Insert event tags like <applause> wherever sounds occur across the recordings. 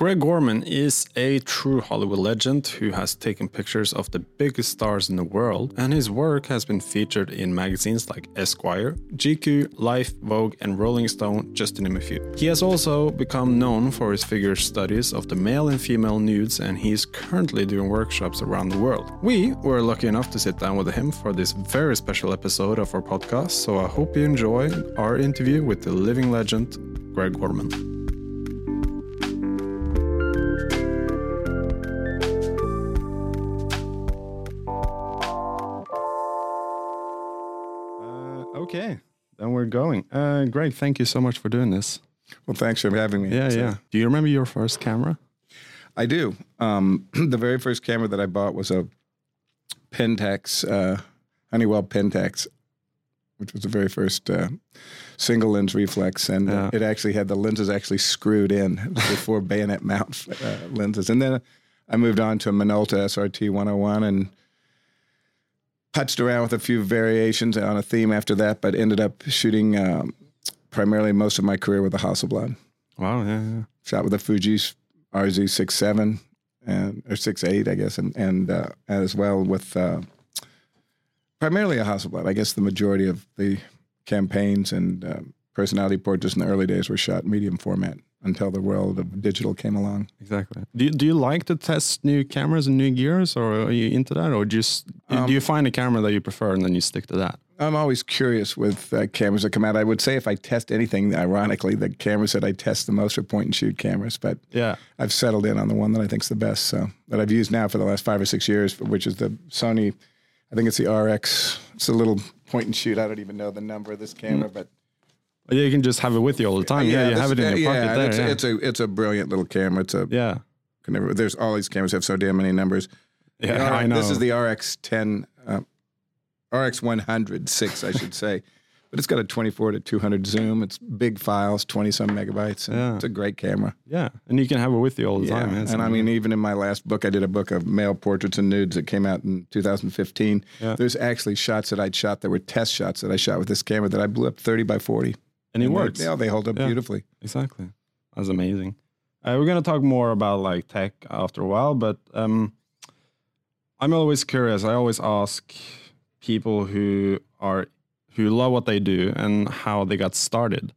Greg Gorman is a true Hollywood legend who has taken pictures of the biggest stars in the world, and his work has been featured in magazines like Esquire, GQ, Life, Vogue, and Rolling Stone, just to name a few. He has also become known for his figure studies of the male and female nudes, and he is currently doing workshops around the world. We were lucky enough to sit down with him for this very special episode of our podcast, so I hope you enjoy our interview with the living legend, Greg Gorman. Going. Uh, Greg, thank you so much for doing this. Well, thanks for having me. Yeah, so, yeah. Do you remember your first camera? I do. Um, <clears throat> the very first camera that I bought was a Pentax, uh, Honeywell Pentax, which was the very first uh, single lens reflex, and yeah. it actually had the lenses actually screwed in <laughs> before bayonet mount uh, lenses. And then I moved on to a Minolta SRT 101 and putzed around with a few variations on a theme after that, but ended up shooting um, primarily most of my career with a Hasselblad. Wow, yeah, yeah. Shot with a Fuji RZ67 and or 68, I guess, and and uh, as well with uh, primarily a Hasselblad. I guess the majority of the campaigns and uh, personality portraits in the early days were shot medium format until the world of digital came along. Exactly. Do you, do you like to test new cameras and new gears, or are you into that, or just um, do you find a camera that you prefer and then you stick to that? I'm always curious with uh, cameras that come out. I would say if I test anything, ironically, the cameras that I test the most are point and shoot cameras. But yeah, I've settled in on the one that I think is the best. So that I've used now for the last five or six years, which is the Sony. I think it's the RX. It's a little point and shoot. I don't even know the number of this camera, mm. but you can just have it with you all the time. Yeah, yeah you have it in your pocket there. It's, yeah. it's a it's a brilliant little camera. It's a yeah. Never, there's all these cameras have so damn many numbers. Yeah, I know. This is the RX 10, uh, RX 106, I should say. <laughs> But it's got a 24 to 200 zoom. It's big files, 20 some megabytes. yeah. It's a great camera. Yeah. And you can have it with you all the yeah. time. and I mean, even in my last book, I did a book of male portraits and nudes that came out in 2015. Yeah. There's actually shots that I'd shot that were test shots that I shot with this camera that I blew up 30 by 40 and it and works. Yeah, they hold up yeah, beautifully. Exactly. That's amazing. Uh, we're gonna talk more about like tech after a while, but um, I'm always curious. I always ask people who are who love what they do and how they got started.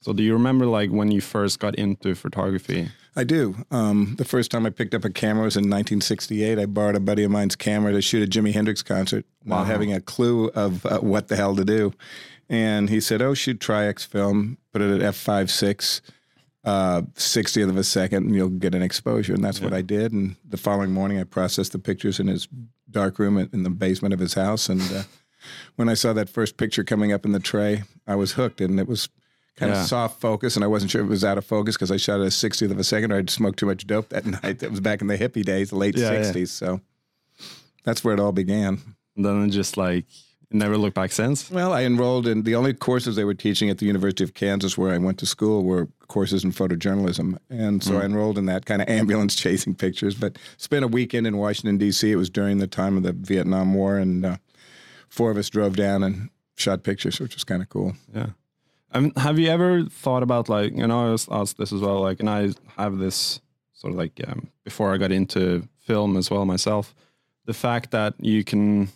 So, do you remember like when you first got into photography? I do. Um, the first time I picked up a camera was in 1968. I borrowed a buddy of mine's camera to shoot a Jimi Hendrix concert, wow. not having a clue of uh, what the hell to do. And he said, "Oh, shoot Tri-X film, put it at f five six, uh, 60th of a second, and you'll get an exposure." And that's yeah. what I did. And the following morning, I processed the pictures in his dark room in the basement of his house. And uh, when I saw that first picture coming up in the tray, I was hooked. And it was kind yeah. of soft focus, and I wasn't sure if it was out of focus because I shot at a 60th of a second, or I'd smoked too much dope that <laughs> night. That was back in the hippie days, the late yeah, 60s. So that's where it all began. And then just like Never looked back since? Well, I enrolled in the only courses they were teaching at the University of Kansas where I went to school were courses in photojournalism. And so mm. I enrolled in that kind of <laughs> ambulance chasing pictures, but spent a weekend in Washington, D.C. It was during the time of the Vietnam War, and uh, four of us drove down and shot pictures, which was kind of cool. Yeah. I mean, have you ever thought about, like, you know, I was asked this as well, like, and I have this sort of like um, before I got into film as well myself, the fact that you can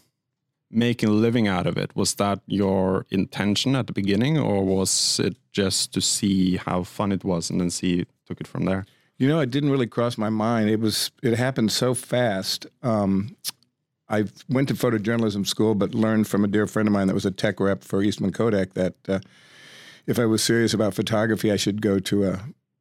making a living out of it. Was that your intention at the beginning or was it just to see how fun it was and then see took it from there? You know it didn't really cross my mind. It was it happened so fast. Um, i went to photojournalism school but learned from a dear friend of mine that was a tech rep for eastman kodak that uh, if i was serious about photography i should go to a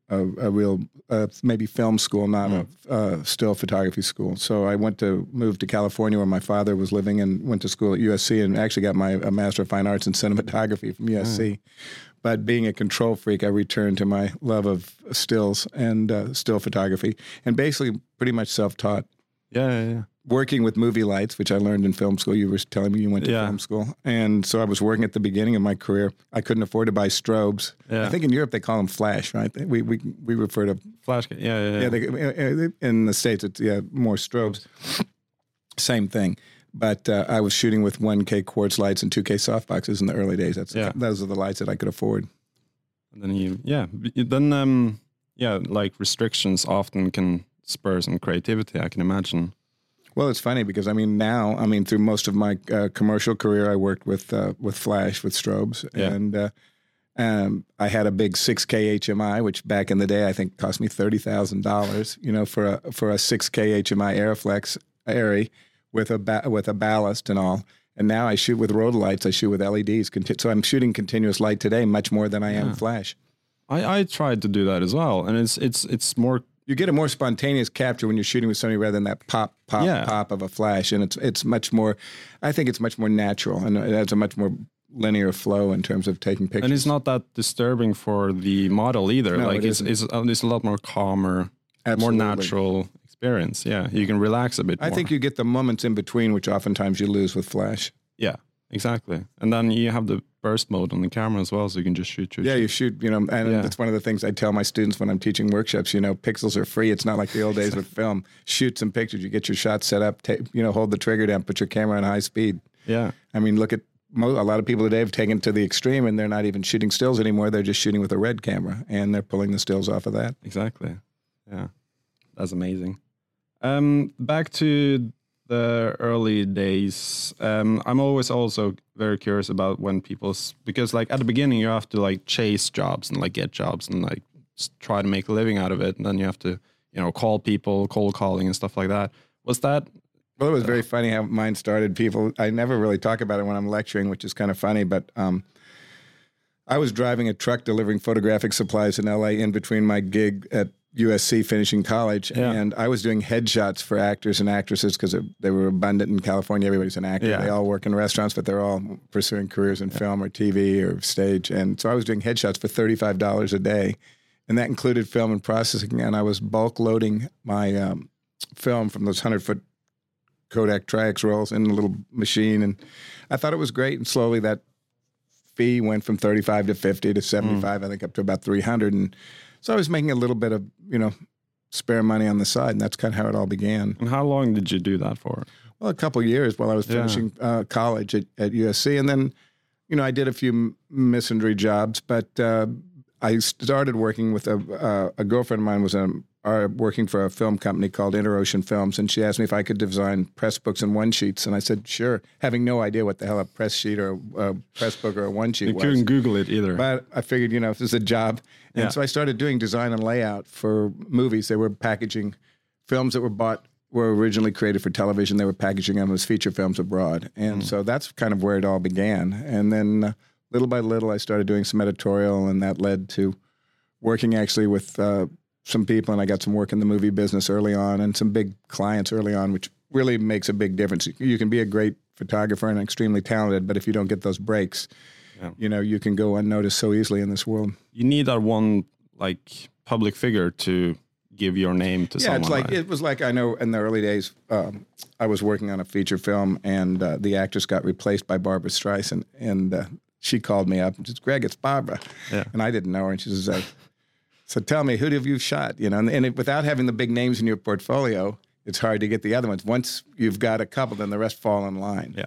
a, a real uh, maybe film school, not mm. a uh, still photography school. So I went to move to California where my father was living and went to school at USC and actually got my a Master of Fine Arts in Cinematography from USC. Mm. But being a control freak, I returned to my love of stills and uh, still photography, and basically pretty much self-taught. Yeah, yeah, yeah working with movie lights, which I learned in film school. You were telling me you went to yeah. film school, and so I was working at the beginning of my career. I couldn't afford to buy strobes. Yeah. I think in Europe they call them flash, right? We we we refer to flash. Yeah, yeah, yeah. yeah they, in the states, it's yeah more strobes. Same thing. But uh, I was shooting with 1K quartz lights and 2K softboxes in the early days. That's yeah. those are the lights that I could afford. And then you, yeah, then um, yeah, like restrictions often can spur some creativity. I can imagine. Well, it's funny because I mean now, I mean through most of my uh, commercial career, I worked with uh, with flash with strobes, Yeah. and uh, um, I had a big 6K HMI, which back in the day I think cost me thirty thousand dollars. You know, for a for a 6K HMI Arriflex Arri with a ba- with a ballast and all. And now I shoot with Rotolights. I shoot with LEDs. So I'm shooting continuous light today, much more than I am Yeah. flash. I, I tried to do that as well, and it's it's it's more You get a more spontaneous capture when you're shooting with somebody rather than that pop, pop, Yeah. pop of a flash, and it's it's much more. I think it's much more natural, and it has a much more linear flow in terms of taking pictures. and it's not that disturbing for the model either. No, like it it's it's uh, it's a lot more calmer, Absolutely. more natural experience. Yeah, you can relax a bit. I more. think you get the moments in between, which oftentimes you lose with flash. yeah, exactly. And then you have the burst mode on the camera as well, so you can just shoot. shoot Yeah, shoot. you shoot, you know, and Yeah. that's one of the things I tell my students when I'm teaching workshops. You know, pixels are free. It's not like the old days with <laughs> film. Shoot some pictures. You get your shot set up. You know, hold the trigger down. Put your camera on high speed. yeah. I mean, look at mo- a lot of people today have taken to the extreme, and they're not even shooting stills anymore. They're just shooting with a red camera, and they're pulling the stills off of that. Exactly. Yeah. That's amazing. Um, back to the early days. Um, I'm always also very curious about when people's because like at the beginning you have to like chase jobs and like get jobs and like try to make a living out of it, and then you have to you know call people, cold calling and stuff like that. Was that Well, it was very funny how mine started. People, I never really talk about it when I'm lecturing, which is kind of funny. But um, I was driving a truck delivering photographic supplies in LA in between my gig at USC finishing college, Yeah. and I was doing headshots for actors and actresses because they were abundant in California. Everybody's an actor. Yeah. They all work in restaurants, but they're all pursuing careers in film or TV or stage. And so I was doing headshots for thirty-five dollars a day, and that included film and processing. And I was bulk loading my um, film from those hundred-foot Kodak Tri-X rolls in a little machine, and I thought it was great. And slowly that fee went from 35 to 50 to 75, I think up to about 300. And so I was making a little bit of, you know, spare money on the side. And that's kind of how it all began. and how long did you do that for? Well, a couple years while I was Yeah. finishing uh, college at, at USC. And then, you know, I did a few misandry jobs, but uh, I started working with a, uh, a girlfriend of mine was um, uh, working for a film company called Interocean Films, and she asked me if I could design press books and one sheets, and I said sure, having no idea what the hell a press sheet or a, a press book or a one sheet You was. couldn't Google it either. But I figured, you know, this is a job. And Yeah. so I started doing design and layout for movies. They were packaging films that were bought, were originally created for television. They were packaging them as feature films abroad. And so that's kind of where it all began. And then uh, little by little, I started doing some editorial, and that led to working actually with uh, some people. And I got some work in the movie business early on and some big clients early on, which really makes a big difference. You can be a great photographer and extremely talented, but if you don't get those breaks, Yeah. you know, you can go unnoticed so easily in this world. you need that one like public figure to give your name to Yeah, someone. it's like right? it was like I know in the early days, um, I was working on a feature film, and uh, the actress got replaced by Barbra Streisand, and uh, she called me up and says, "Greg, it's Barbara," Yeah. and I didn't know her, and she says, uh, "So tell me, who have you shot?" You know, and, and it, without having the big names in your portfolio, it's hard to get the other ones. Once you've got a couple, then the rest fall in line. Yeah.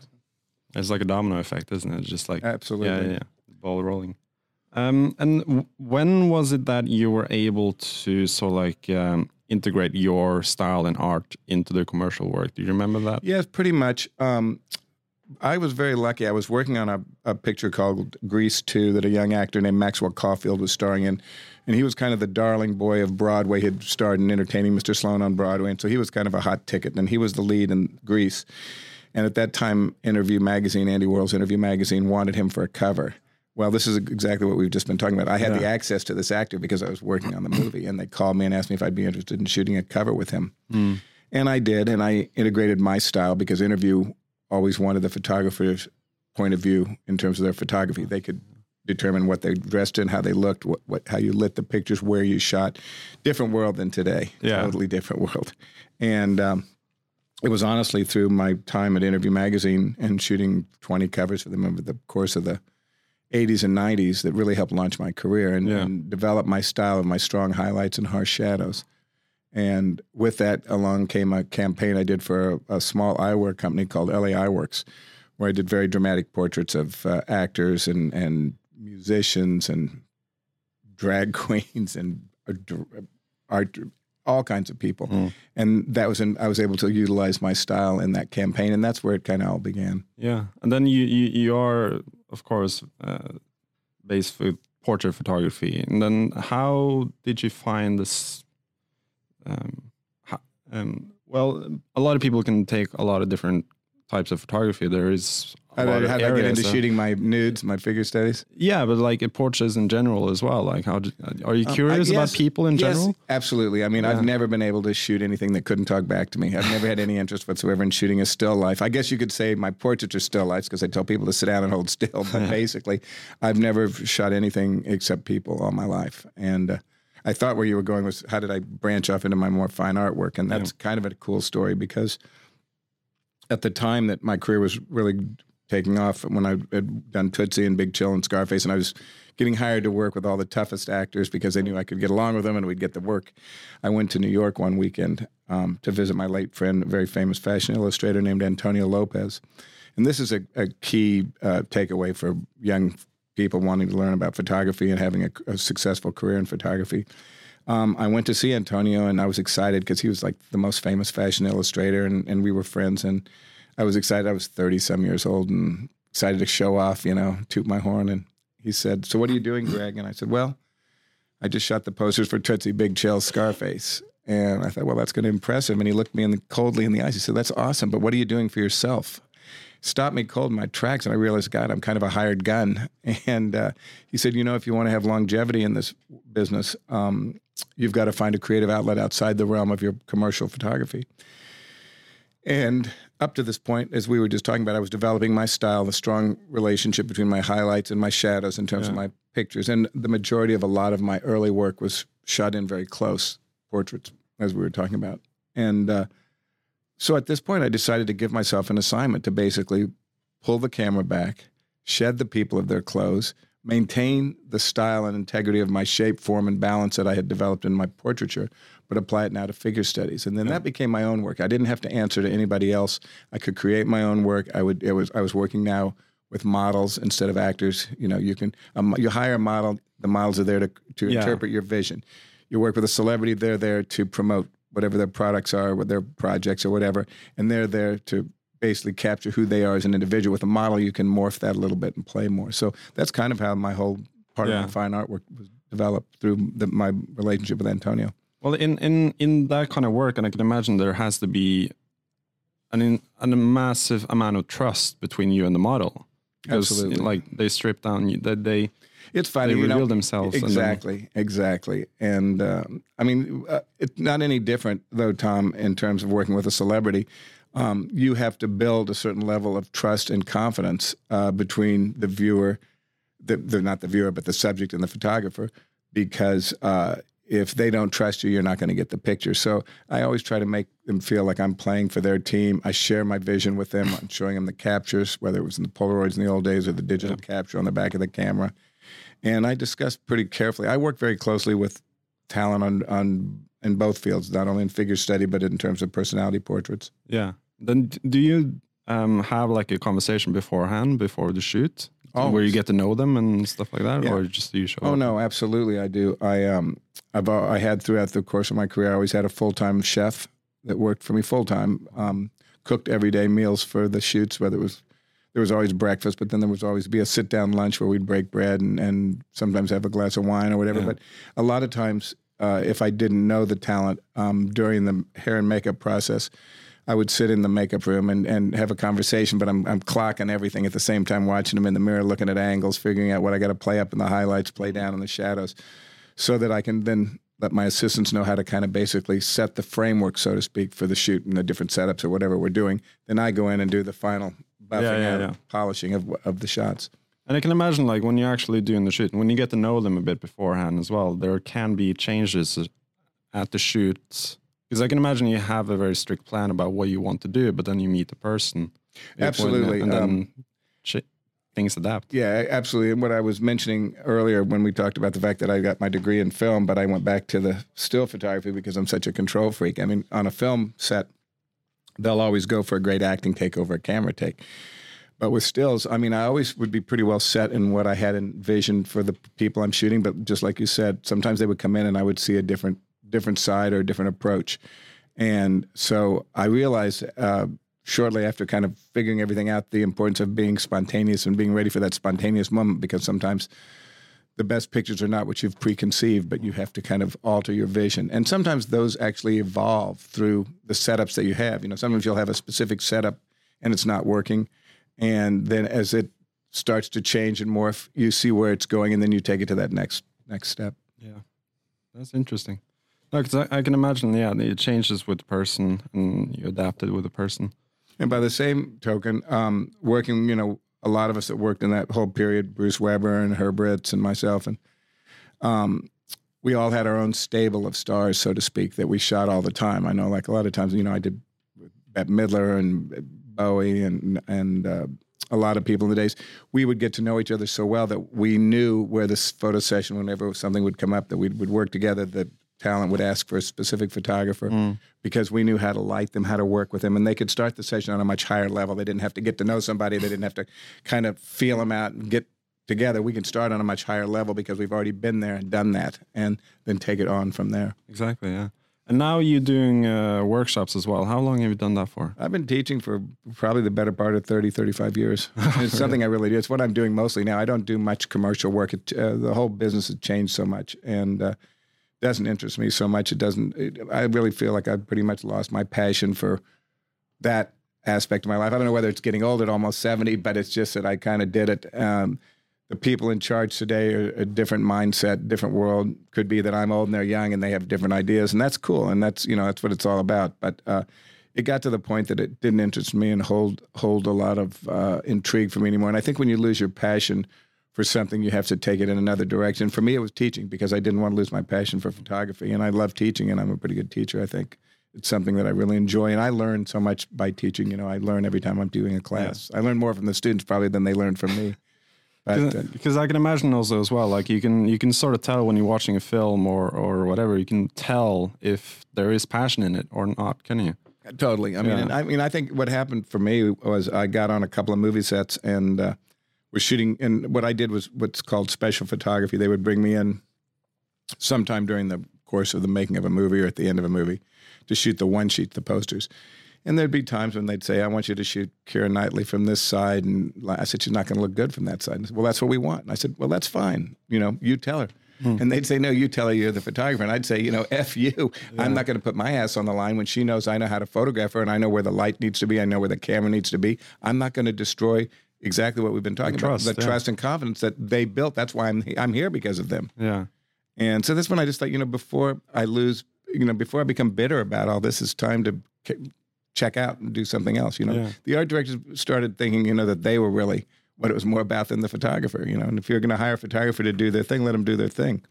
It's like a domino effect, isn't it? It's just like Absolutely. Yeah, yeah. Ball rolling. Um, and w- when was it that you were able to so like um, integrate your style and art into the commercial work? Do you remember that? Yes, pretty much. Um, I was very lucky. I was working on a, a picture called Grease 2 that a young actor named Maxwell Caulfield was starring in. And he was kind of the darling boy of Broadway. He'd starred in Entertaining Mr. Sloane on Broadway. And so he was kind of a hot ticket. And he was the lead in Grease. And at that time, Interview Magazine, Andy Warhol's Interview Magazine, wanted him for a cover. Well, this is exactly what we've just been talking about. I had the access to this actor because I was working on the movie. And they called me and asked me if I'd be interested in shooting a cover with him. Hmm. And I did, and I integrated my style because Interview always wanted the photographer's point of view in terms of their photography. They could determine what they dressed in, how they looked, what, what how you lit the pictures, where you shot. Different world than today. Yeah. Totally different world. And um, it was honestly through my time at Interview Magazine and shooting 20 covers for them over the course of the 80s and 90s that really helped launch my career and, Yeah. and develop my style of my strong highlights and harsh shadows. And with that, along came a campaign I did for a, a small eyewear company called LA Eyeworks, where I did very dramatic portraits of uh, actors and, and musicians and drag <laughs> queens and art, all kinds of people, mm. and that was in, I was able to utilize my style in that campaign, and that's where it kind of all began. Yeah, and then you you, you are of course uh, based with portrait photography, and then how did you find this? Um, how, um, well, a lot of people can take a lot of different types of photography. There is how did, did I get into shooting my nudes, my figure studies? Yeah, but like portraits in general as well. Like, how are you um, curious um, yes, about people in yes, general? Absolutely. I mean, yeah. I've never been able to shoot anything that couldn't talk back to me. I've never had any interest whatsoever in shooting a still life. I guess you could say my portraits are still lifes because I tell people to sit down and hold still. But <laughs> basically, I've never shot anything except people all my life. And uh, I thought where you were going was how did I branch off into my more fine artwork? And that's yeah. kind of a cool story because at the time that my career was really taking off when I had done Tootsie and Big Chill and Scarface, and I was getting hired to work with all the toughest actors because they knew I could get along with them and we'd get the work. I went to New York one weekend um, to visit my late friend, a very famous fashion illustrator named Antonio Lopez. And this is a, a key uh, takeaway for young people wanting to learn about photography and having a, a successful career in photography. Um, I went to see Antonio and I was excited because he was like the most famous fashion illustrator and, and we were friends. And I was excited. I was 30 some years old and excited to show off, you know, toot my horn. And he said, So what are you doing, Greg? And I said, Well, I just shot the posters for Tootsie Big Chill Scarface. And I thought, well, that's going to impress him. And he looked me in the, coldly in the eyes. He said, That's awesome, but what are you doing for yourself? Stopped me cold in my tracks, and I realized, God, I'm kind of a hired gun. <laughs> And uh, he said, You know, if you want to have longevity in this business, um, you've got to find a creative outlet outside the realm of your commercial photography. And up to this point, as we were just talking about, I was developing my style, the strong relationship between my highlights and my shadows in terms yeah. of my pictures. And the majority of a lot of my early work was shot in very close portraits, as we were talking about. And uh, so at this point, I decided to give myself an assignment to basically pull the camera back, shed the people of their clothes, maintain the style and integrity of my shape, form, and balance that I had developed in my portraiture, but apply it now to figure studies. And then yeah. that became my own work. I didn't have to answer to anybody else. I could create my own work. I would. It was. I was working now with models instead of actors. You know, you can um, you hire a model. The models are there to to yeah. interpret your vision. You work with a celebrity. They're there to promote whatever their products are, what their projects or whatever, and they're there to basically capture who they are as an individual. With a model, you can morph that a little bit and play more. So that's kind of how my whole part yeah. of my fine artwork was developed through the, my relationship with Antonio. Well, in, in, in that kind of work, and I can imagine there has to be an, in, a massive amount of trust between you and the model. Absolutely. Like they strip down, you, that they, it's funny. They reveal know, themselves. Exactly, then, exactly. And um, I mean, uh, it's not any different though, Tom, in terms of working with a celebrity. Um, you have to build a certain level of trust and confidence uh, between the viewer, the, the, not the viewer, but the subject and the photographer, because uh, if they don't trust you, you're not going to get the picture. So I always try to make them feel like I'm playing for their team. I share my vision with them. I'm showing them the captures, whether it was in the Polaroids in the old days or the digital yeah. capture on the back of the camera. And I discuss pretty carefully. I work very closely with talent on on in both fields, not only in figure study but in terms of personality portraits. Yeah. Then do you um, have like a conversation beforehand before the shoot? Oh, where you get to know them and stuff like that, yeah. or just you show? Oh up? no, absolutely, I do. I um, I've I had throughout the course of my career, I always had a full time chef that worked for me full time, um, cooked everyday meals for the shoots. Whether it was there was always breakfast, but then there was always be a sit down lunch where we'd break bread and, and sometimes have a glass of wine or whatever. Yeah. But a lot of times, uh, if I didn't know the talent um, during the hair and makeup process, I would sit in the makeup room and, and have a conversation, but I'm, I'm clocking everything at the same time, watching them in the mirror, looking at angles, figuring out what I got to play up in the highlights, play down in the shadows, so that I can then let my assistants know how to kind of basically set the framework, so to speak, for the shoot and the different setups or whatever we're doing. Then I go in and do the final buffing yeah, yeah, yeah. polishing of, of the shots. And I can imagine, like, when you're actually doing the shoot, when you get to know them a bit beforehand as well, there can be changes at the shoots because I can imagine you have a very strict plan about what you want to do, but then you meet the person. Absolutely. And then um, things adapt. Yeah, absolutely. And what I was mentioning earlier when we talked about the fact that I got my degree in film, but I went back to the still photography because I'm such a control freak. I mean, on a film set, they'll always go for a great acting take over a camera take. But with stills, I mean, I always would be pretty well set in what I had envisioned for the people I'm shooting. But just like you said, sometimes they would come in and I would see a different different side or a different approach. And so I realized uh, shortly after kind of figuring everything out the importance of being spontaneous and being ready for that spontaneous moment because sometimes the best pictures are not what you've preconceived, but you have to kind of alter your vision. And sometimes those actually evolve through the setups that you have. You know, sometimes you'll have a specific setup and it's not working. And then as it starts to change and morph, you see where it's going and then you take it to that next next step. Yeah. That's interesting. No, because I, I, can imagine, yeah, it changes with the person and you adapt it with the person. And by the same token, um, working, you know, a lot of us that worked in that whole period, Bruce Weber and Herb Ritts and myself, and um, we all had our own stable of stars, so to speak, that we shot all the time. I know, like a lot of times, you know, I did Bette Midler and Bowie and and uh, a lot of people in the days. We would get to know each other so well that we knew where this photo session, whenever something would come up, that we would work together. That talent would ask for a specific photographer mm. because we knew how to light them, how to work with them, and they could start the session on a much higher level. They didn't have to get to know somebody. They didn't have to kind of feel them out and get together. We can start on a much higher level because we've already been there and done that, and then take it on from there. Exactly. Yeah. And now you're doing uh, workshops as well. How long have you done that for? I've been teaching for probably the better part of 30, 35 years. <laughs> It's something I really do. It's what I'm doing mostly now. I don't do much commercial work. It, uh, the whole business has changed so much. And uh, doesn't interest me so much. It doesn't. It, I really feel like I've pretty much lost my passion for that aspect of my life. I don't know whether it's getting old at almost seventy, but it's just that I kind of did it. Um, the people in charge today are a different mindset, different world. Could be that I'm old and they're young and they have different ideas, and that's cool. And that's you know that's what it's all about. But uh, it got to the point that it didn't interest me and hold hold a lot of uh, intrigue for me anymore. And I think when you lose your passion for something, you have to take it in another direction. For me, it was teaching because I didn't want to lose my passion for photography, and I love teaching, and I'm a pretty good teacher. I think it's something that I really enjoy, and I learn so much by teaching. You know, I learn every time I'm doing a class. Yeah. I learn more from the students probably than they learn from me. Because I can imagine also as well, like you can you can sort of tell when you're watching a film or or whatever, you can tell if there is passion in it or not, can you? Totally. I mean, I mean, I think what happened for me was I got on a couple of movie sets and. Uh, we're shooting, and what I did was what's called special photography. They would bring me in sometime during the course of the making of a movie or at the end of a movie to shoot the one sheet, the posters. And there'd be times when they'd say, I want you to shoot Keira Knightley from this side. And I said, She's not going to look good from that side. And said, well, that's what we want. And I said, Well, that's fine. You know, you tell her. Hmm. And they'd say, No, you tell her you're the photographer. And I'd say, You know, F you. Yeah. I'm not going to put my ass on the line when she knows I know how to photograph her and I know where the light needs to be. I know where the camera needs to be. I'm not going to destroy exactly what we've been talking the about trust, the yeah. trust and confidence that they built that's why i'm i'm here because of them yeah and so that's when i just thought you know before i lose you know before i become bitter about all this it's time to check out and do something else you know yeah. the art directors started thinking you know that they were really what it was more about than the photographer you know and if you're going to hire a photographer to do their thing let them do their thing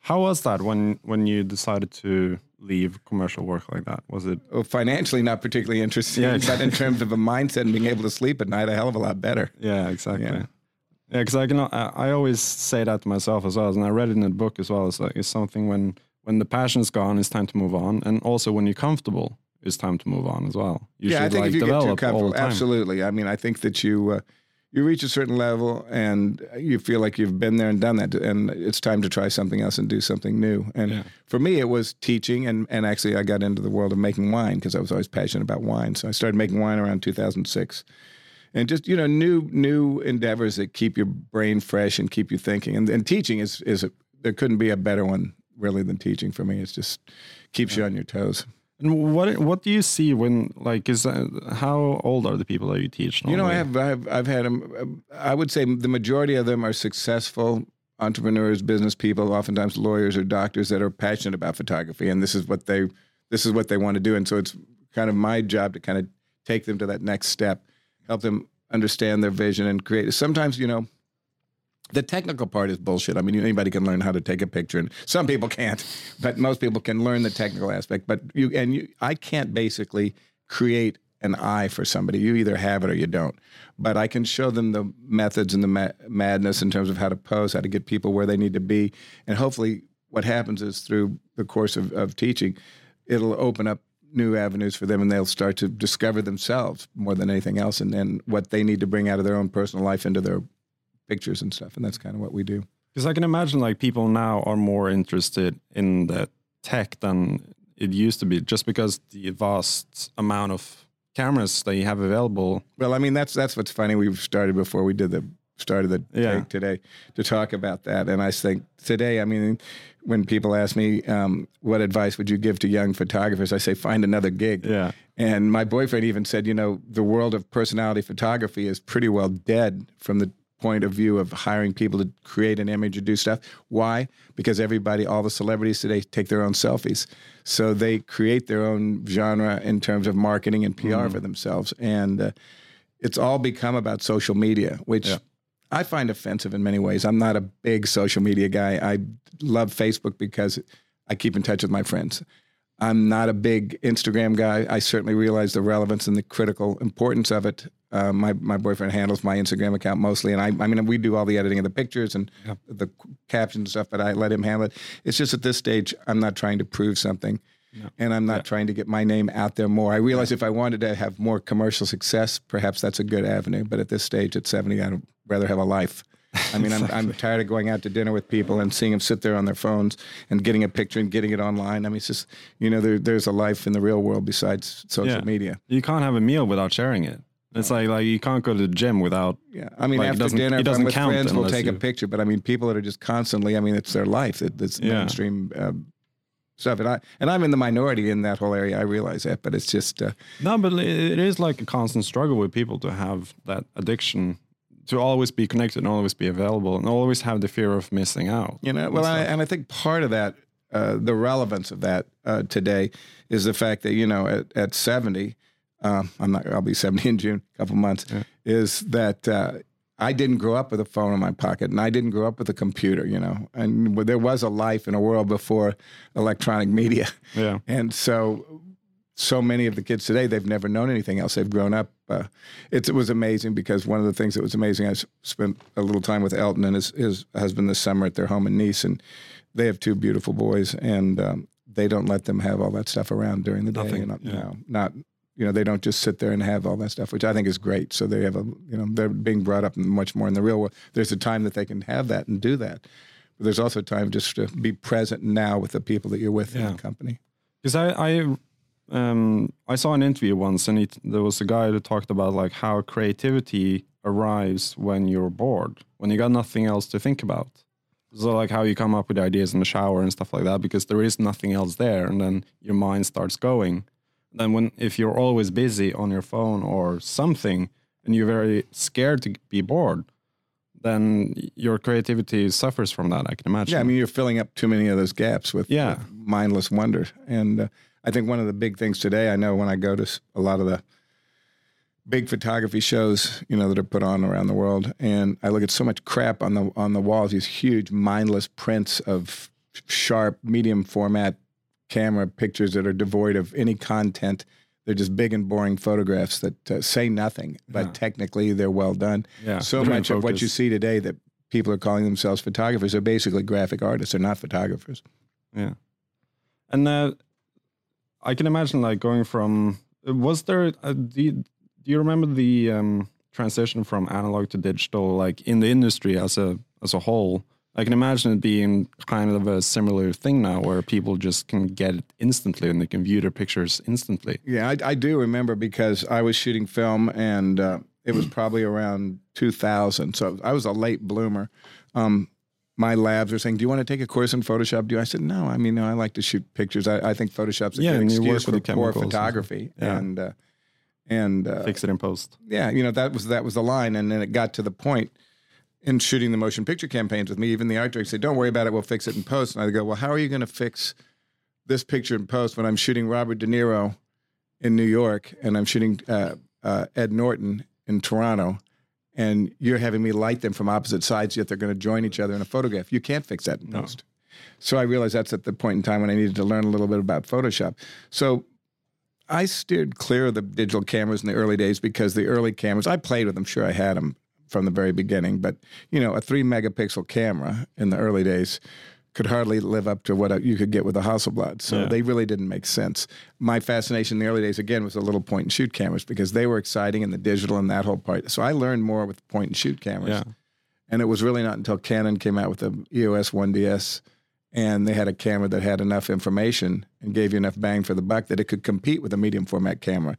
how was that when when you decided to leave commercial work like that? Was it well, financially not particularly interesting, yeah, but in terms of a mindset and being able to sleep at night, a hell of a lot better. Yeah, exactly. Yeah, because yeah, I can. I, I always say that to myself as well, and I read it in the book as well. It's like it's something when when the passion's gone, it's time to move on, and also when you're comfortable, it's time to move on as well. You yeah, I think like if you get too comfortable, absolutely. I mean, I think that you. Uh, you reach a certain level and you feel like you've been there and done that and it's time to try something else and do something new and yeah. for me it was teaching and, and actually i got into the world of making wine because i was always passionate about wine so i started making wine around 2006 and just you know new new endeavors that keep your brain fresh and keep you thinking and, and teaching is is a, there couldn't be a better one really than teaching for me It just keeps yeah. you on your toes and what what do you see when like is that, how old are the people that you teach? Normally? You know, I have I've I've had them. I would say the majority of them are successful entrepreneurs, business people, oftentimes lawyers or doctors that are passionate about photography, and this is what they this is what they want to do. And so it's kind of my job to kind of take them to that next step, help them understand their vision and create. Sometimes you know the technical part is bullshit. I mean, anybody can learn how to take a picture, and some people can't, but most people can learn the technical aspect. But you and you, I can't basically create an eye for somebody. You either have it or you don't. But I can show them the methods and the ma- madness in terms of how to pose, how to get people where they need to be, and hopefully, what happens is through the course of, of teaching, it'll open up new avenues for them and they'll start to discover themselves more than anything else and then what they need to bring out of their own personal life into their pictures and stuff and that's kind of what we do because i can imagine like people now are more interested in the tech than it used to be just because the vast amount of cameras that you have available well i mean that's that's what's funny We've started before we did the started the Yeah. take today to talk about that. And I think today, I mean, when people ask me, um, what advice would you give to young photographers? I say, find another gig. yeah And my boyfriend even said, you know, the world of personality photography is pretty well dead from the point of view of hiring people to create an image or do stuff. Why? Because everybody, all the celebrities today take their own selfies. So they create their own genre in terms of marketing and PR for themselves. And uh, it's all become about social media, which Yeah. I find offensive in many ways. I'm not a big social media guy. I love Facebook because I keep in touch with my friends. I'm not a big Instagram guy. I certainly realize the relevance and the critical importance of it. Uh, my my boyfriend handles my Instagram account mostly, and I I mean we do all the editing of the pictures and the captions and stuff, but I let him handle it. It's just at this stage I'm not trying to prove something, and I'm not trying to get my name out there more. I realize if I wanted to have more commercial success, perhaps that's a good avenue. But at this stage, at 70, I'd rather have a life. I mean, I'm, <laughs> I'm tired of going out to dinner with people and seeing them sit there on their phones and getting a picture and getting it online. I mean, it's just, you know, there, there's a life in the real world besides social Yeah. media. you can't have a meal without sharing it it's like like you can't go to the gym without Yeah. I mean, Like, after dinner, it doesn't with count friends, we'll take a picture. But I mean, people that are just constantly, I mean, it's their life. It, it's Yeah. mainstream um, stuff. And, I, and I'm in the minority in that whole area. I realize that. But it's just, uh, No, but it is like a constant struggle with people to have that addiction to always be connected and always be available and always have the fear of missing out. You know, well, I, and I think part of that, uh, the relevance of that uh, today is the fact that you know at, at seventy, um, I'm not, I'll be seventy in June, a couple months, is that uh, I didn't grow up with a phone in my pocket, and I didn't grow up with a computer. You know, and there was a life in a world before electronic media, Yeah. and so so many of the kids today they've never known anything else. They've grown up uh, it's, it was amazing because one of the things that was amazing i s- spent a little time with elton and his, his husband this summer at their home in nice and they have two beautiful boys and um, they don't let them have all that stuff around during the day. Nothing, you know, yeah. no, not you know they don't just sit there and have all that stuff which i think is great. So they have a you know they're being brought up much more in the real world. There's a time that they can have that and do that. But there's also time just to be present now with the people that you're with in the company. Because I, I, um, I saw an interview once, and it, there was a guy that talked about like how creativity arrives when you're bored, when you got nothing else to think about. So like how you come up with ideas in the shower and stuff like that, because there is nothing else there, and then your mind starts going. Then when if you're always busy on your phone or something, and you're very scared to be bored, then your creativity suffers from that. I can imagine. Yeah, I mean, you're filling up too many of those gaps with, Yeah. with mindless wonder. And uh, I think one of the big things today, I know when I go to a lot of the big photography shows, you know, that are put on around the world, and I look at so much crap on the on the walls, these huge mindless prints of sharp, medium format camera pictures that are devoid of any content. They're just big and boring photographs that uh, say nothing, but Yeah. technically they're well done. Yeah, So much of what you see today that people are calling themselves photographers are basically graphic artists. They're not photographers. Yeah, and uh, I can imagine like going from. Was there? A, do, you, do you remember the um, transition from analog to digital, like in the industry as a as a whole? I can imagine it being kind of a similar thing now, where people just can get it instantly and they can view their pictures instantly. Yeah, I, I do remember because I was shooting film and uh, it was <clears throat> probably around 2000. So I was a late bloomer. Um, my labs are saying, "Do you want to take a course in Photoshop?" Do you? I said, "No. I mean, no, I like to shoot pictures. I, I think Photoshop's a Yeah, good excuse for the poor chemicals and photography." Yeah. And uh, and uh, Fix it in post. yeah, you know that was that was the line, and then it got to the point in shooting the motion picture campaigns with me. Even the art director said, "Don't worry about it. We'll fix it in post." And I go, "Well, how are you going to fix this picture in post when I'm shooting Robert De Niro in New York and I'm shooting uh, uh, Ed Norton in Toronto?" And you're having me light them from opposite sides, yet they're going to join each other in a photograph. You can't fix that in No. post. So I realized that's at the point in time when I needed to learn a little bit about Photoshop. So I steered clear of the digital cameras in the early days because the early cameras, I played with them. Sure, I had them from the very beginning, but you know, a three megapixel camera in the early days could hardly live up to what uh, you could get with a Hasselblad. So Yeah. they really didn't make sense. My fascination in the early days, again, was the little point and shoot cameras because they were exciting and the digital and that whole part. So I learned more with point and shoot cameras. Yeah. And it was really not until Canon came out with the EOS 1DS and they had a camera that had enough information and gave you enough bang for the buck that it could compete with a medium format camera.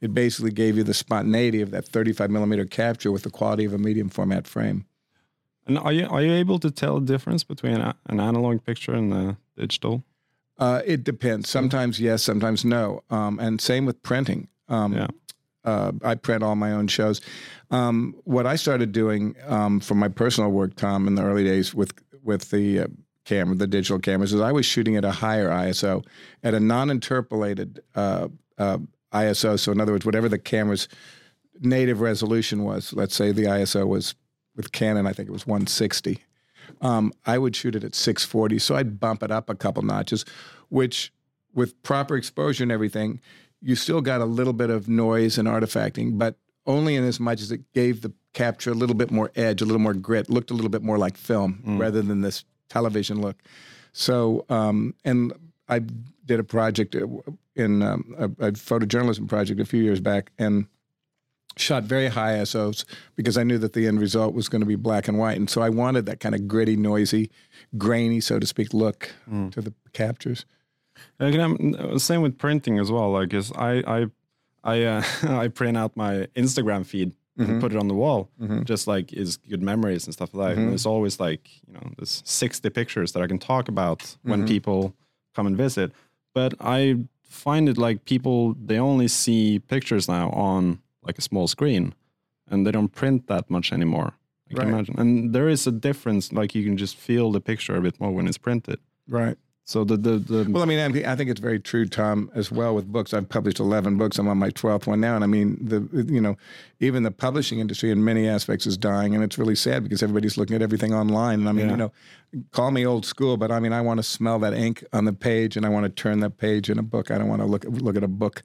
It basically gave you the spontaneity of that 35 millimeter capture with the quality of a medium format frame. And are you are you able to tell the difference between a, an analog picture and the digital? Uh, it depends. Sometimes yes, sometimes no. Um, and same with printing. Um, Yeah. uh, I print all my own shows. Um, what I started doing um, for my personal work, Tom, in the early days with with the uh, camera, the digital cameras, is I was shooting at a higher ISO, at a non-interpolated uh, uh, ISO. So in other words, whatever the camera's native resolution was, let's say the ISO was with Canon, I think it was 160. Um, I would shoot it at 640, so I'd bump it up a couple notches, which with proper exposure and everything, you still got a little bit of noise and artifacting, but only in as much as it gave the capture a little bit more edge, a little more grit, looked a little bit more like film rather than this television look. So, um, and I did a project uh, in um, a, a photojournalism project a few years back, and shot very high ISOs because I knew that the end result was going to be black and white, and so I wanted that kind of gritty, noisy, grainy, so to speak, look to the captures. I'm, uh, same with printing as well. Like, is I I I uh, <laughs> I print out my Instagram feed Mm-hmm. and put it on the wall, just like is good memories and stuff like that. Mm-hmm. And there's always like you know there's 60 pictures that I can talk about Mm-hmm. when people come and visit. But I find it like people they only see pictures now on like a small screen, and they don't print that much anymore. I can imagine, and there is a difference. Like you can just feel the picture a bit more when it's printed. Right. So the the, the Well, I mean, I, I think it's very true, Tom, as well with books. I've published 11 books. I'm on my 12th one now. And I mean, the you know, even the publishing industry in many aspects is dying. And it's really sad because everybody's looking at everything online. And I mean, Yeah. you know, call me old school, but I mean, I want to smell that ink on the page and I want to turn that page in a book. I don't want to look, look at a book.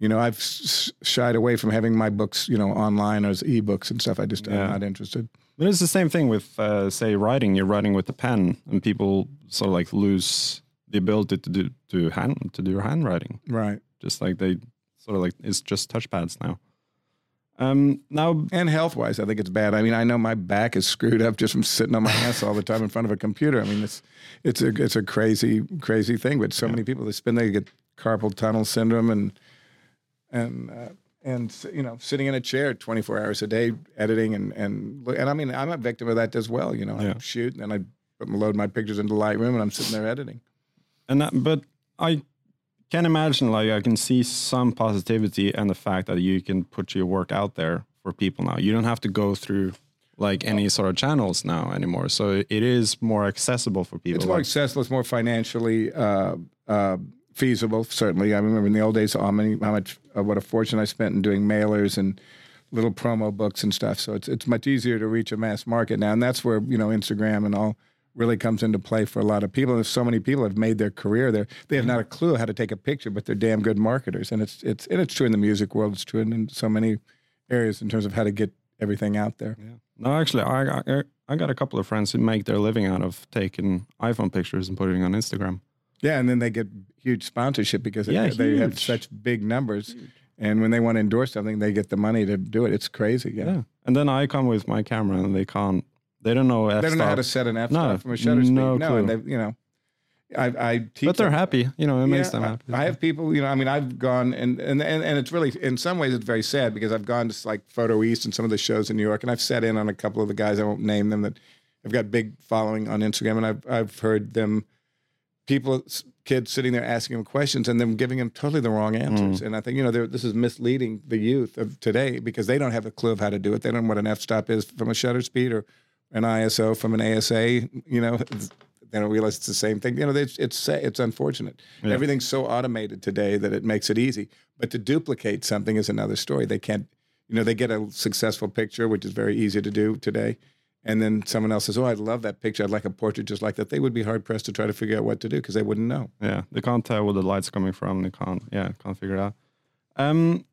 You know, I've shied away from having my books, you know, online as ebooks and stuff. I just, Yeah. I'm not interested. But it's the same thing with, uh, say, writing. You're writing with a pen, and people sort of like lose the ability to do to hand to do handwriting. Right. Just like they sort of like it's just touchpads now. Um, now, And health wise, I think it's bad. I mean, I know my back is screwed up just from sitting on my ass all the time in front of a computer. I mean, it's it's a it's a crazy crazy thing. But so many people they spend they get carpal tunnel syndrome and and uh, and you know sitting in a chair 24 hours a day editing and and and I mean I'm a victim of that as well. You know, Yeah. I shoot and I load my pictures into Lightroom and I'm sitting there editing. and that, but I can imagine like I can see some positivity and the fact that you can put your work out there for people now. You don't have to go through like any sort of channels now anymore. So it is more accessible for people. It's more accessible. It's more financially uh, uh, feasible. Certainly, I remember in the old days how many, how much, uh, what a fortune I spent in doing mailers and little promo books and stuff. So it's it's much easier to reach a mass market now, and that's where you know Instagram and all really comes into play for a lot of people. And so many people have made their career there. They have not a clue how to take a picture, but they're damn good marketers. And it's it's and it's true in the music world. It's true in, in so many areas in terms of how to get everything out there. Yeah. No, actually, I, I I got a couple of friends who make their living out of taking iPhone pictures and putting on Instagram. Yeah, and then they get huge sponsorship because they- Yeah, they have such big numbers. And when they want to endorse something, they get the money to do it. It's crazy. Yeah. Yeah. And then I come with my camera and they can't. They don't know. They don't know how to set an f No, from a shutter speed. no No, and they, you know, I, I teach. But they're them. happy. You know, it makes Yeah, them I- happy. I have people, you know, I mean, I've gone and, and and and it's really in some ways it's very sad because I've gone to like Photo East and some of the shows in New York, and I've sat in on a couple of the guys. I won't name them that have got big following on Instagram, and I've I've heard them people kids sitting there asking them questions and then giving them totally the wrong answers. Mm. And I think you know this is misleading the youth of today because they don't have a clue of how to do it. They don't know what an f stop is from a shutter speed or an ISO from an ASA. You know. They don't realize it's the same thing. You know, it's it's it's unfortunate. Everything's so automated today that it makes it easy. But to duplicate something is another story. They can't. You know, they get a successful picture, which is very easy to do today, and then someone else says, "Oh, I love that picture. I'd like a portrait just like that." They would be hard pressed to try to figure out what to do because they wouldn't know. yeah, they can't tell where the light's coming from. They can't. Yeah, can't figure it out. Um,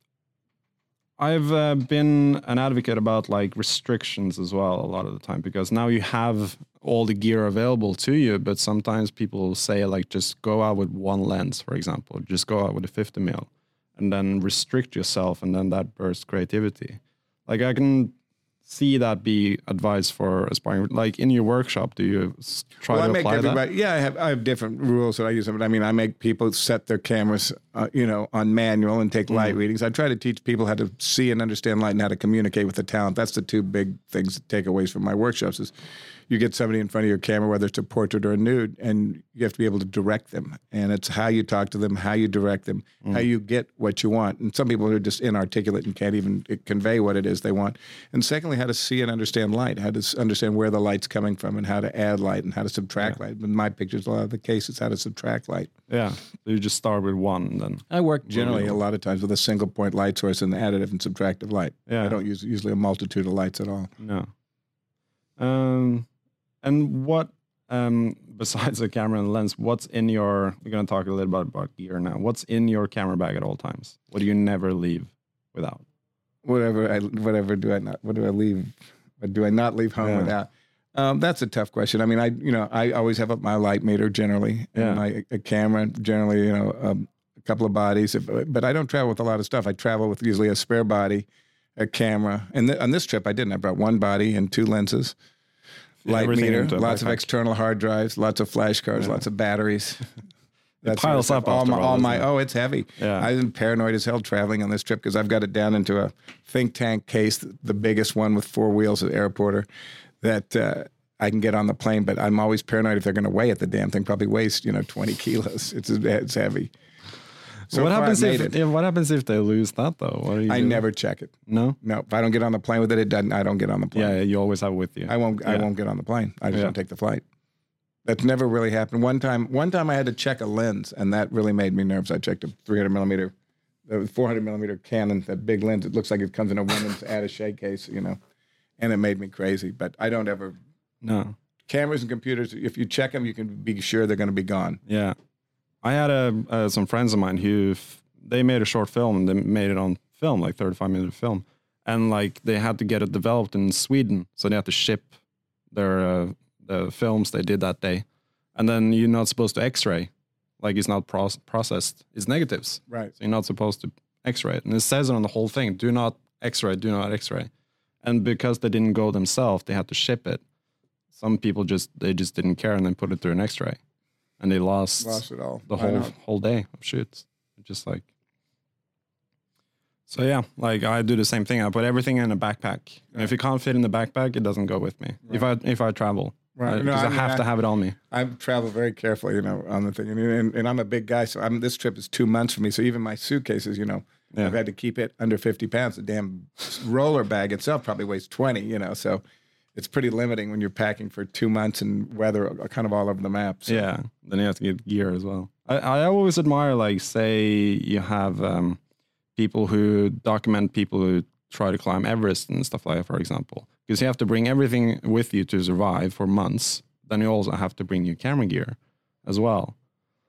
I've uh, been an advocate about like restrictions as well a lot of the time because now you have all the gear available to you, but sometimes people say like just go out with one lens, for example, just go out with a 50 mil, and then restrict yourself, and then that bursts creativity. Like I can see that be advice for aspiring like in your workshop do you try well, to I make apply that. Yeah, I have I have different rules that I use. But I mean, I make people set their cameras, uh, you know, on manual and take light readings. I try to teach people how to see and understand light and how to communicate with the talent. That's the two big things takeaways from my workshops. Is you get somebody in front of your camera, whether it's a portrait or a nude, and you have to be able to direct them. And it's how you talk to them, how you direct them, how you get what you want. And some people are just inarticulate and can't even uh, convey what it is they want. And secondly, how to see and understand light, how to understand where the light's coming from, and how to add light and how to subtract light. In my pictures, a lot of the cases, how to subtract light. yeah so you just start with one then I work generally a lot of times with a single point light source and additive and subtractive light. Yeah. I don't use usually a multitude of lights at all. no um and what um <laughs> besides the camera and lens what's in your we're going to talk a little bit about gear now what's in your camera bag at all times what do you never leave without whatever I whatever do I not what do I leave what do I not leave home Yeah. without? Um, that's a tough question. I mean, I you know I always have up my light meter generally Yeah. and my a camera generally you know um, a couple of bodies, but I don't travel with a lot of stuff. I travel with usually a spare body, a camera, and th- on this trip I didn't. I brought one body and two lenses. Light meter, lots of external hard drives, lots of flash cards, lots of batteries. <laughs> <laughs> That's piles up. All my, all, all my oh, it's heavy. Yeah. Been paranoid as hell traveling on this trip because I've got it down into a think tank case, the biggest one with four wheels at airporter, that uh, I can get on the plane. But I'm always paranoid if they're going to weigh it. The damn thing probably weighs you know 20 kilos. It's it's heavy. So what happens if it. what happens if they lose that though what do you I do? never check it. no No, if I don't get on the plane with it, it doesn't. I don't get on the plane. yeah you always have it with you I won't. I won't get on the plane. I just Yeah. don't take the flight. That's never really happened. One time, one time I had to check a lens, and that really made me nervous. I checked a 300 millimeter, the 400 millimeter Canon, that big lens. It looks like it comes in a woman's <laughs> attaché case, you know, and it made me crazy. But I don't ever no cameras and computers. If you check them, you can be sure they're going to be gone. Yeah, I had a uh, some friends of mine who f- they made a short film. And they made it on film, like thirty five minute film, and like they had to get it developed in Sweden, so they had to ship their uh, the films they did that day, and then you're not supposed to X-ray, like it's not proce- processed. It's negatives, Right. so you're not supposed to X-ray it, and it says it on the whole thing: do not X-ray, do not X-ray, and because they didn't go themselves, they had to ship it. Some people just they just didn't care and then put it through an X-ray, and they lost Lost it all. the I whole know. whole day of shoots. Just like so, yeah. Like I do the same thing. I put everything in a backpack. And if it can't fit in the backpack, it doesn't go with me. If I if I travel, Right. because No, I, I mean, have to have it on me. I travel very carefully, you know, on the thing, and, and, and I'm a big guy, so I'm, this trip is two months for me. So even my suitcases, you know, Yeah. I've had to keep it under 50 pounds. The damn roller bag itself probably weighs 20, you know, so it's pretty limiting when you're packing for two months and weather kind of all over the map. So. Yeah. Then you have to get gear as well. I, I always admire like say you have um, people who document people who try to climb Everest and stuff like that, for example. Because you have to bring everything with you to survive for months. Then you also have to bring your camera gear as well.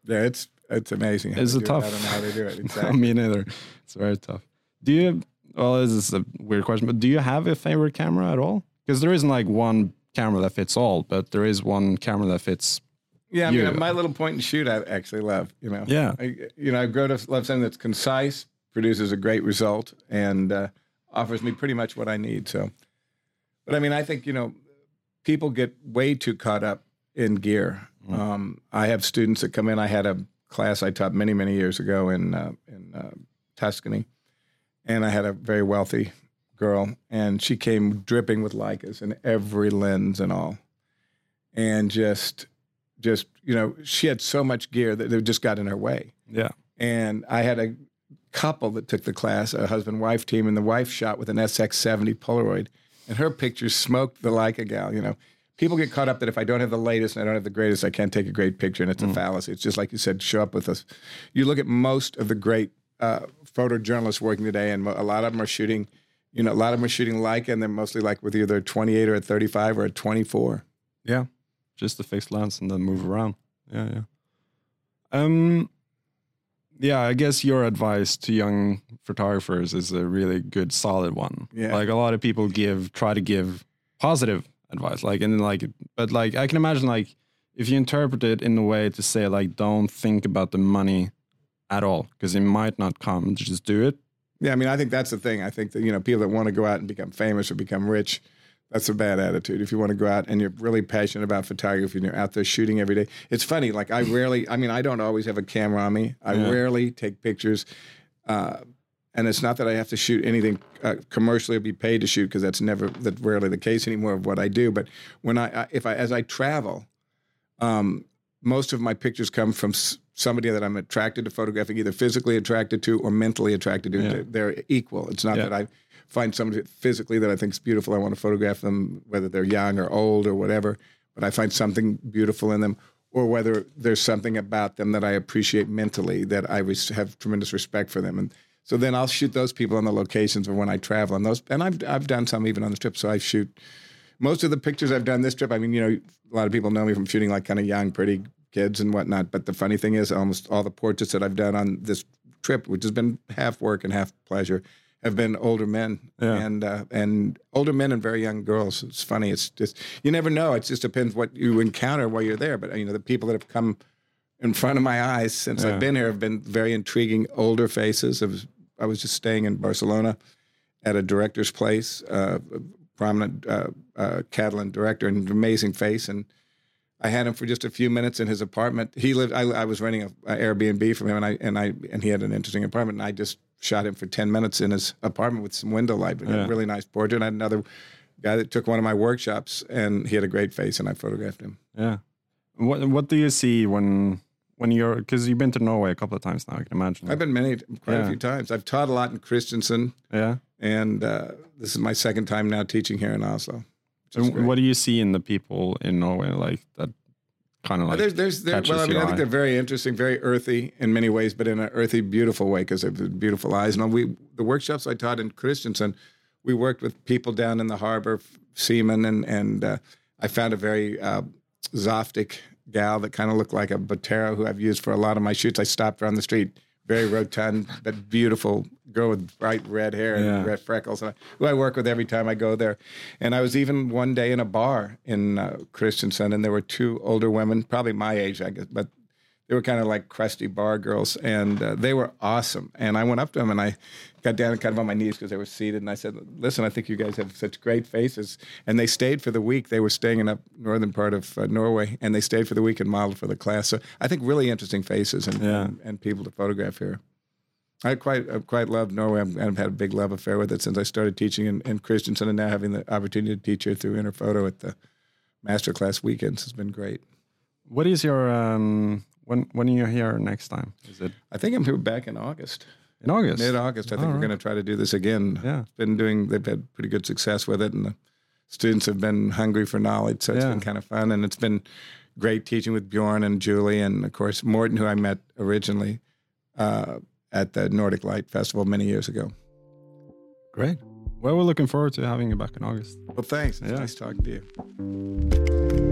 Yeah, it's it's amazing. How Is they it tough? I don't know how they do it. <laughs> Exactly. mean, neither. It's very tough. Do you? Well, this is a weird question, but do you have a favorite camera at all? Because there isn't like one camera that fits all, but there is one camera that fits. Yeah, I mean, You- my little point and shoot, I actually love. You know, Yeah. I, you know, I grow to love something that's concise, produces a great result, and uh, offers me pretty much what I need. So, but I mean, I think you know, people get way too caught up in gear. Um, I have students that come in. I had a class I taught many, many years ago in uh, in uh, Tuscany, and I had a very wealthy girl, and she came dripping with Leicas and every lens and all, and just just you know she had so much gear that it just got in her way. Yeah. and i had a couple that took the class a husband wife team and the wife shot with an sx70 polaroid. And her pictures smoked the leica gal you know. People get caught up that if i don't have the latest and i don't have the greatest i can't take a great picture and it's a fallacy. It's just like you said show up with us. You look at most of the great uh, photojournalists working today and a lot of them are shooting you know a lot of them are shooting leica and they're mostly like with either a 28 or a 35 or a 24 Yeah. Just a fixed lens and then move around. Yeah, yeah. Um yeah, I guess your advice to young photographers is a really good solid one. Yeah. Like a lot of people give try to give positive advice. Like and like, but like I can imagine like if you interpret it in a way to say like don't think about the money at all because it might not come. Just do it. Yeah, I mean, I think that's the thing. I think that you know people that want to go out and become famous or become rich, that's a bad attitude. If you want to go out and you're really passionate about photography and you're out there shooting every day, it's funny. Like I rarely, I mean, I don't always have a camera on me. I Yeah. rarely take pictures. Uh, and it's not that I have to shoot anything uh, commercially or be paid to shoot because that's never that rarely the case anymore of what I do. But when I, I if I as I travel, um, most of my pictures come from s- somebody that I'm attracted to photographing, either physically attracted to or mentally attracted to. Yeah. They're- equal. It's not Yeah. that I find somebody physically that I think is beautiful. I want to photograph them, whether they're young or old or whatever. But I find something beautiful in them, or whether there's something about them that I appreciate mentally that I res- have tremendous respect for them. And so then I'll shoot those people on the locations or when I travel on those. And I've I've done some even on the trip. So I shoot most of the pictures I've done this trip. I mean, you know, a lot of people know me from shooting like kind of young, pretty kids and whatnot. But the funny thing is, almost all the portraits that I've done on this trip, which has been half work and half pleasure, have been older men Yeah. and uh, and older men and very young girls. It's funny. It's just you never know. It just depends what you encounter while you're there. But you know, the people that have come in front of my eyes since Yeah. I've been here have been very intriguing older faces. I was, I was just staying in Barcelona at a director's place, uh, prominent uh, uh, Catalan director, and an amazing face. And I had him for just a few minutes in his apartment. He lived. I, I was renting a, a Airbnb from him, and I and I and he had an interesting apartment. And I just shot him for ten minutes in his apartment with some window light. But Yeah. a really nice portrait. And I had another guy that took one of my workshops, and he had a great face, and I photographed him. Yeah. What What do you see when when you're because you've been to Norway a couple of times now? I can imagine. I've been many, quite Yeah. a few times. I've taught a lot in Kristiansund, yeah. And uh, this is my second time now teaching here in Oslo. And what do you see in the people in Norway like that kind of like there's, there's, there, well, I mean, I think eye? they're very interesting, very earthy in many ways, but in an earthy, beautiful way because they have beautiful eyes. And we, the workshops I taught in Kristiansund, we worked with people down in the harbor, seamen, and and uh, I found a very uh, zaftig gal that kind of looked like a Botero who I've used for a lot of my shoots. I stopped her on the street, very rotund but beautiful girl with bright red hair and Yeah. red freckles, and I, who I work with every time I go there. And I was even one day in a bar in uh, Kristiansund, and there were two older women, probably my age, I guess, but they were kind of like crusty bar girls, and uh, they were awesome. And I went up to them and I got down kind of on my knees because they were seated, and I said, "Listen, I think you guys have such great faces." And they stayed for the week. They were staying in up northern part of uh, Norway, and they stayed for the week and modeled for the class. So I think really interesting faces and Yeah. and, and people to photograph here. I quite I quite love Norway. I've, I've had a big love affair with it since I started teaching in, in Kristiansund, and now having the opportunity to teach here through Interfoto at the masterclass weekends has been great. what is your um when when are you here next time? Is it I think I'm here back in August, in August? mid August. I think All we're right. going to try to do this again. Yeah. It's been doing. They've had pretty good success with it, and the students have been hungry for knowledge. So it's Yeah. been kind of fun, and it's been great teaching with Bjorn and Julie, and of course Morten, who I met originally uh, at the Nordic Light Festival many years ago. Great. Well, we're looking forward to having you back in August. Well, thanks. It's Yeah. nice talking to you.